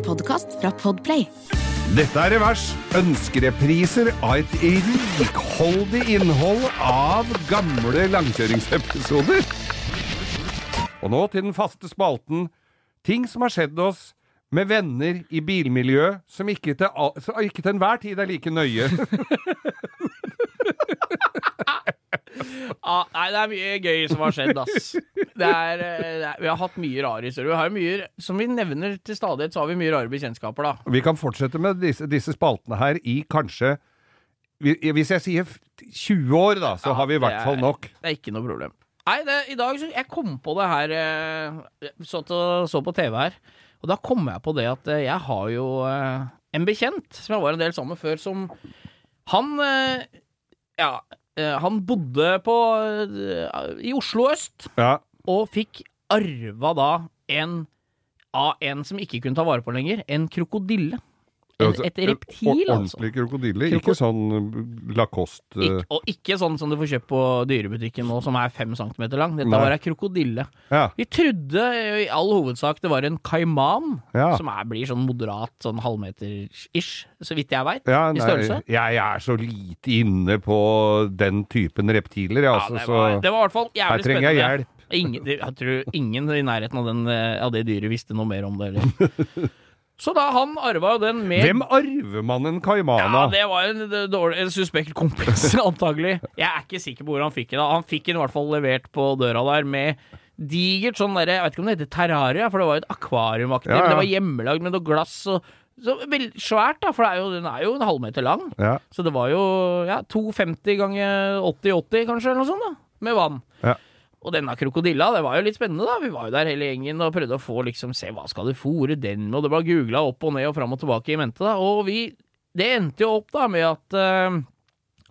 En podkast fra Podplay. Dette er Revers. Ønskerepriser av et rikholdig innhold av gamle langkjøringsepisoder. Og nå til den faste spalten Ting som har skjedd oss med venner i bilmiljøet som ikke til, all, som ikke til enhver tid er like nøye. Ah, nei, det er mye gøy som har skjedd, ass. Det er, eh, det er, vi har hatt mye rare historier. Vi har mye, som vi nevner til stadighet, så har vi mye rare bekjentskaper, da. Vi kan fortsette med disse, disse spaltene her i kanskje Hvis jeg sier 20 år, da, så Ja, har vi i hvert hvert fall er- nok. Det er ikke noe problem. Nei, det, i dag så Jeg kom på det her eh, så, til, så på TV her, og da kom jeg på det at eh, jeg har jo en bekjent som jeg var en del sammen med før, som Han Ja, han bodde på i Oslo øst. Ja. Og fikk arva da en av en som ikke kunne ta vare på lenger, en krokodille. En, Altså, et reptil, altså. Ordentlig krokodille, Kroko- ikke sånn Lacoste Ik og ikke sånn som du får kjøpt på dyrebutikken nå, som er fem centimeter lang. Dette Nei. var ei krokodille. Ja. Vi trodde i all hovedsak det var en kaiman, Ja. som er, blir sånn moderat, sånn halvmeter-ish, så vidt jeg veit, Ja, i størrelse. jeg er så lite inne på den typen reptiler, jeg, altså, det, var, så det var i hvert fall her trenger jeg hjelp. Ingen, jeg tror ingen i nærheten av, den, eh, av det dyret visste noe mer om det. Eller. Så da han arva jo den med Hvem arver man en kaiman Ja, det var en dårlig en suspekt kompis, antagelig. Jeg er ikke sikker på hvor han fikk den. Han fikk den i hvert fall levert på døra der med digert sånn derre Jeg vet ikke om det heter terraria, for det var jo et akvariumaktig. Ja, ja. Det var hjemmelagd med noe glass og så vel, Svært, da, for det er jo, den er jo en halvmeter lang. Ja. Så det var jo ja, 250 ganger 80-80, kanskje, eller noe sånt, da. Med vann. Ja. Og denne krokodilla, det var jo litt spennende, da. Vi var jo der hele gjengen og prøvde å få liksom Se, hva skal du fòre den med? Og det ble googla opp og ned og fram og tilbake i mente, da. Og vi Det endte jo opp da med at eh,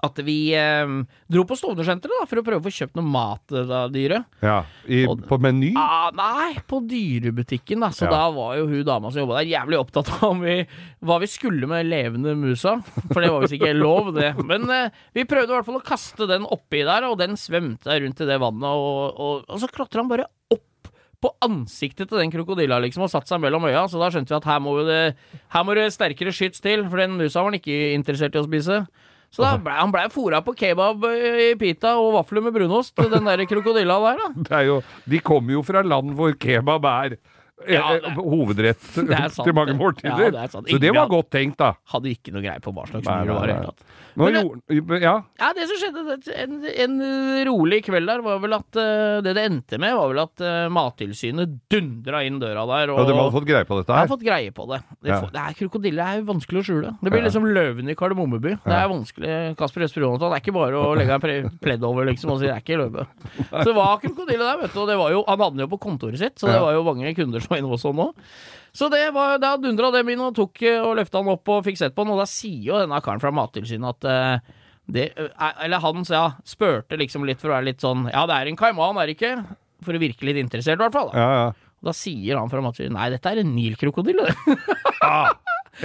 at vi eh, dro på Stovner-senteret for å prøve å få kjøpt noe mat til dyre dyret. Ja, i, Og- på Meny? Ah, nei, på dyrebutikken, da. Så Ja. da var jo hun dama som jobba der, jævlig opptatt av om vi, hva vi skulle med levende musa. For det var visst ikke lov, det. Men eh, vi prøvde i hvert fall å kaste den oppi der, og den svømte rundt i det vannet, og, og, og så klatra han bare opp på ansiktet til den krokodilla liksom, og satt seg mellom øya, så da skjønte vi at her må, vi det, her må det sterkere skyts til, for den musa var han ikke interessert i å spise. Så da ble, han blei fora på kebab i pita og vafler med brunost, den der krokodilla der, da. Det er jo, de kommer jo fra land hvor kebab er eh, Ja, eh, det- hovedrett Det er sant, til mange måltider. Ja, det. Så det var godt tenkt, da. Hadde ikke noe greie på hva slags mur det var i det hele tatt. Ja, Ja, det som skjedde en, en rolig kveld der, var vel at eh, Det det endte med, var vel at eh, Mattilsynet dundra inn døra der. Og ja, de hadde fått greie på dette her? har her. fått greie på det. Det, Ja. det er Krokodille er jo vanskelig å skjule. Det blir liksom løven i Kardemommeby. Det er vanskelig. Kasper Øst Jonathan, det er ikke bare å legge en pledd over liksom og si det er ikke løve. Så det var krokodille der, vet du. Og det var jo, han hadde den jo på kontoret sitt, så det var jo mange kunder som var inne oss nå. Så det var, da dundra dem inn og tok eh, og løfta han opp og fikk sett på han, og da sier jo denne karen fra Mattilsynet at uh, det, eh, Eller han ja, spurte liksom litt for å være litt sånn Ja, det er en kaiman, er det ikke? For å virke litt interessert, i hvert fall. Da. Ja, ja. Da sier han fra Mattilsynet nei, dette er en nilkrokodille. Ah,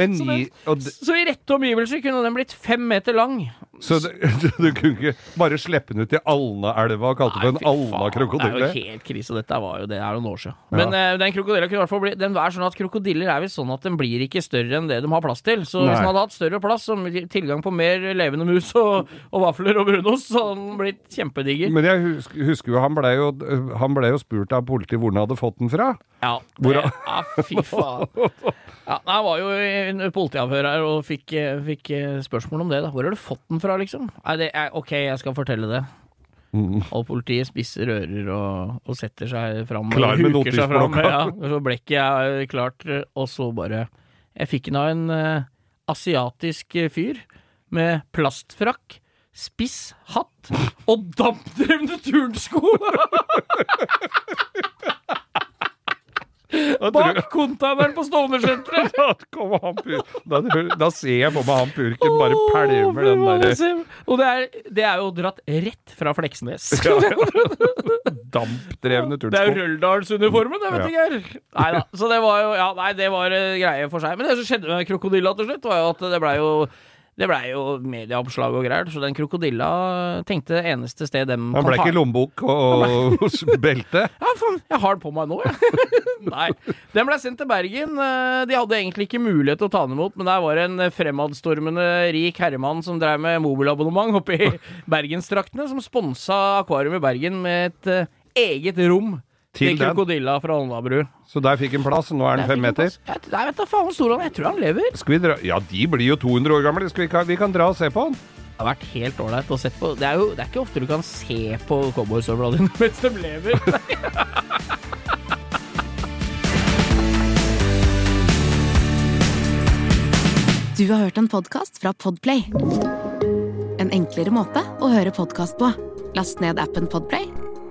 en Så ny, det- og Så i rette omgivelser kunne den blitt fem meter lang. Så du, du kunne ikke bare slippe den ut i Alnaelva og kalte det for en Alna-krokodille? Det er jo helt krise. Dette var jo det er noen år siden. Men eh, den krokodilla kunne i hvert fall bli Den er sånn at krokodiller er visst sånn at den blir ikke større enn det de har plass til. Så Nei. hvis den hadde hatt større plass, som tilgang på mer levende mus og, og vafler og brunost, så hadde den blitt kjempediger. Men jeg husker, husker jo han blei jo, han ble jo spurt av politiet hvor han hadde fått den fra. Ja, det, ja fy faen. Ja, jeg var jo i politiavhør her og fikk, eh, fikk eh, spørsmål om det. da Hvor har du fått den fra, liksom? Nei, det er, ok, jeg skal fortelle det. Mm. Og politiet spisser ører og, og setter seg fram. Klar med notisblokka. Ja, og så blekket er klart, og så bare Jeg fikk den av en uh, asiatisk fyr med plastfrakk, spiss hatt og dampdrevne turnsko! Bak containeren på Stovner-senteret! Da, da, da ser jeg på meg han purken bare pælmer den derre Og det er, det er jo dratt rett fra Fleksnes. dampdrevne Det er jo. Røldalsuniformen, det, vet Ja. Geir. Nei da. Så det var jo Ja, nei, det var eh, greie for seg. Men det som skjedde med krokodilla til slutt, var jo at det blei jo Det blei jo medieoppslag og greier, så den krokodilla tenkte eneste sted dem Han ble ikke lommebok og belte? Ja, faen, jeg har det på meg nå, jeg. Nei. Den ble sendt til Bergen. Eh, De hadde egentlig ikke mulighet til å ta den imot, men der var det en fremadstormende rik herremann som drev med mobilabonnement oppe i bergensdraktene, som sponsa Akvarium i Bergen med et eh, eget rom Til til, den? krokodilla fra Alnabru. Så der fikk han plass. Nå er han fem meter. Jeg, jeg vet da faen hvor stor han er. Jeg tror han lever. Skal vi dra? Ja, de blir jo 200 år gamle. Skal vi, kan, vi kan dra og se på han. Det har vært helt ålreit å se på. Det er jo det er ikke ofte du kan se på cowboysøvla dine mens de lever. Du har hørt en podkast fra Podplay. En enklere måte å høre podkast på. Last ned appen Podplay,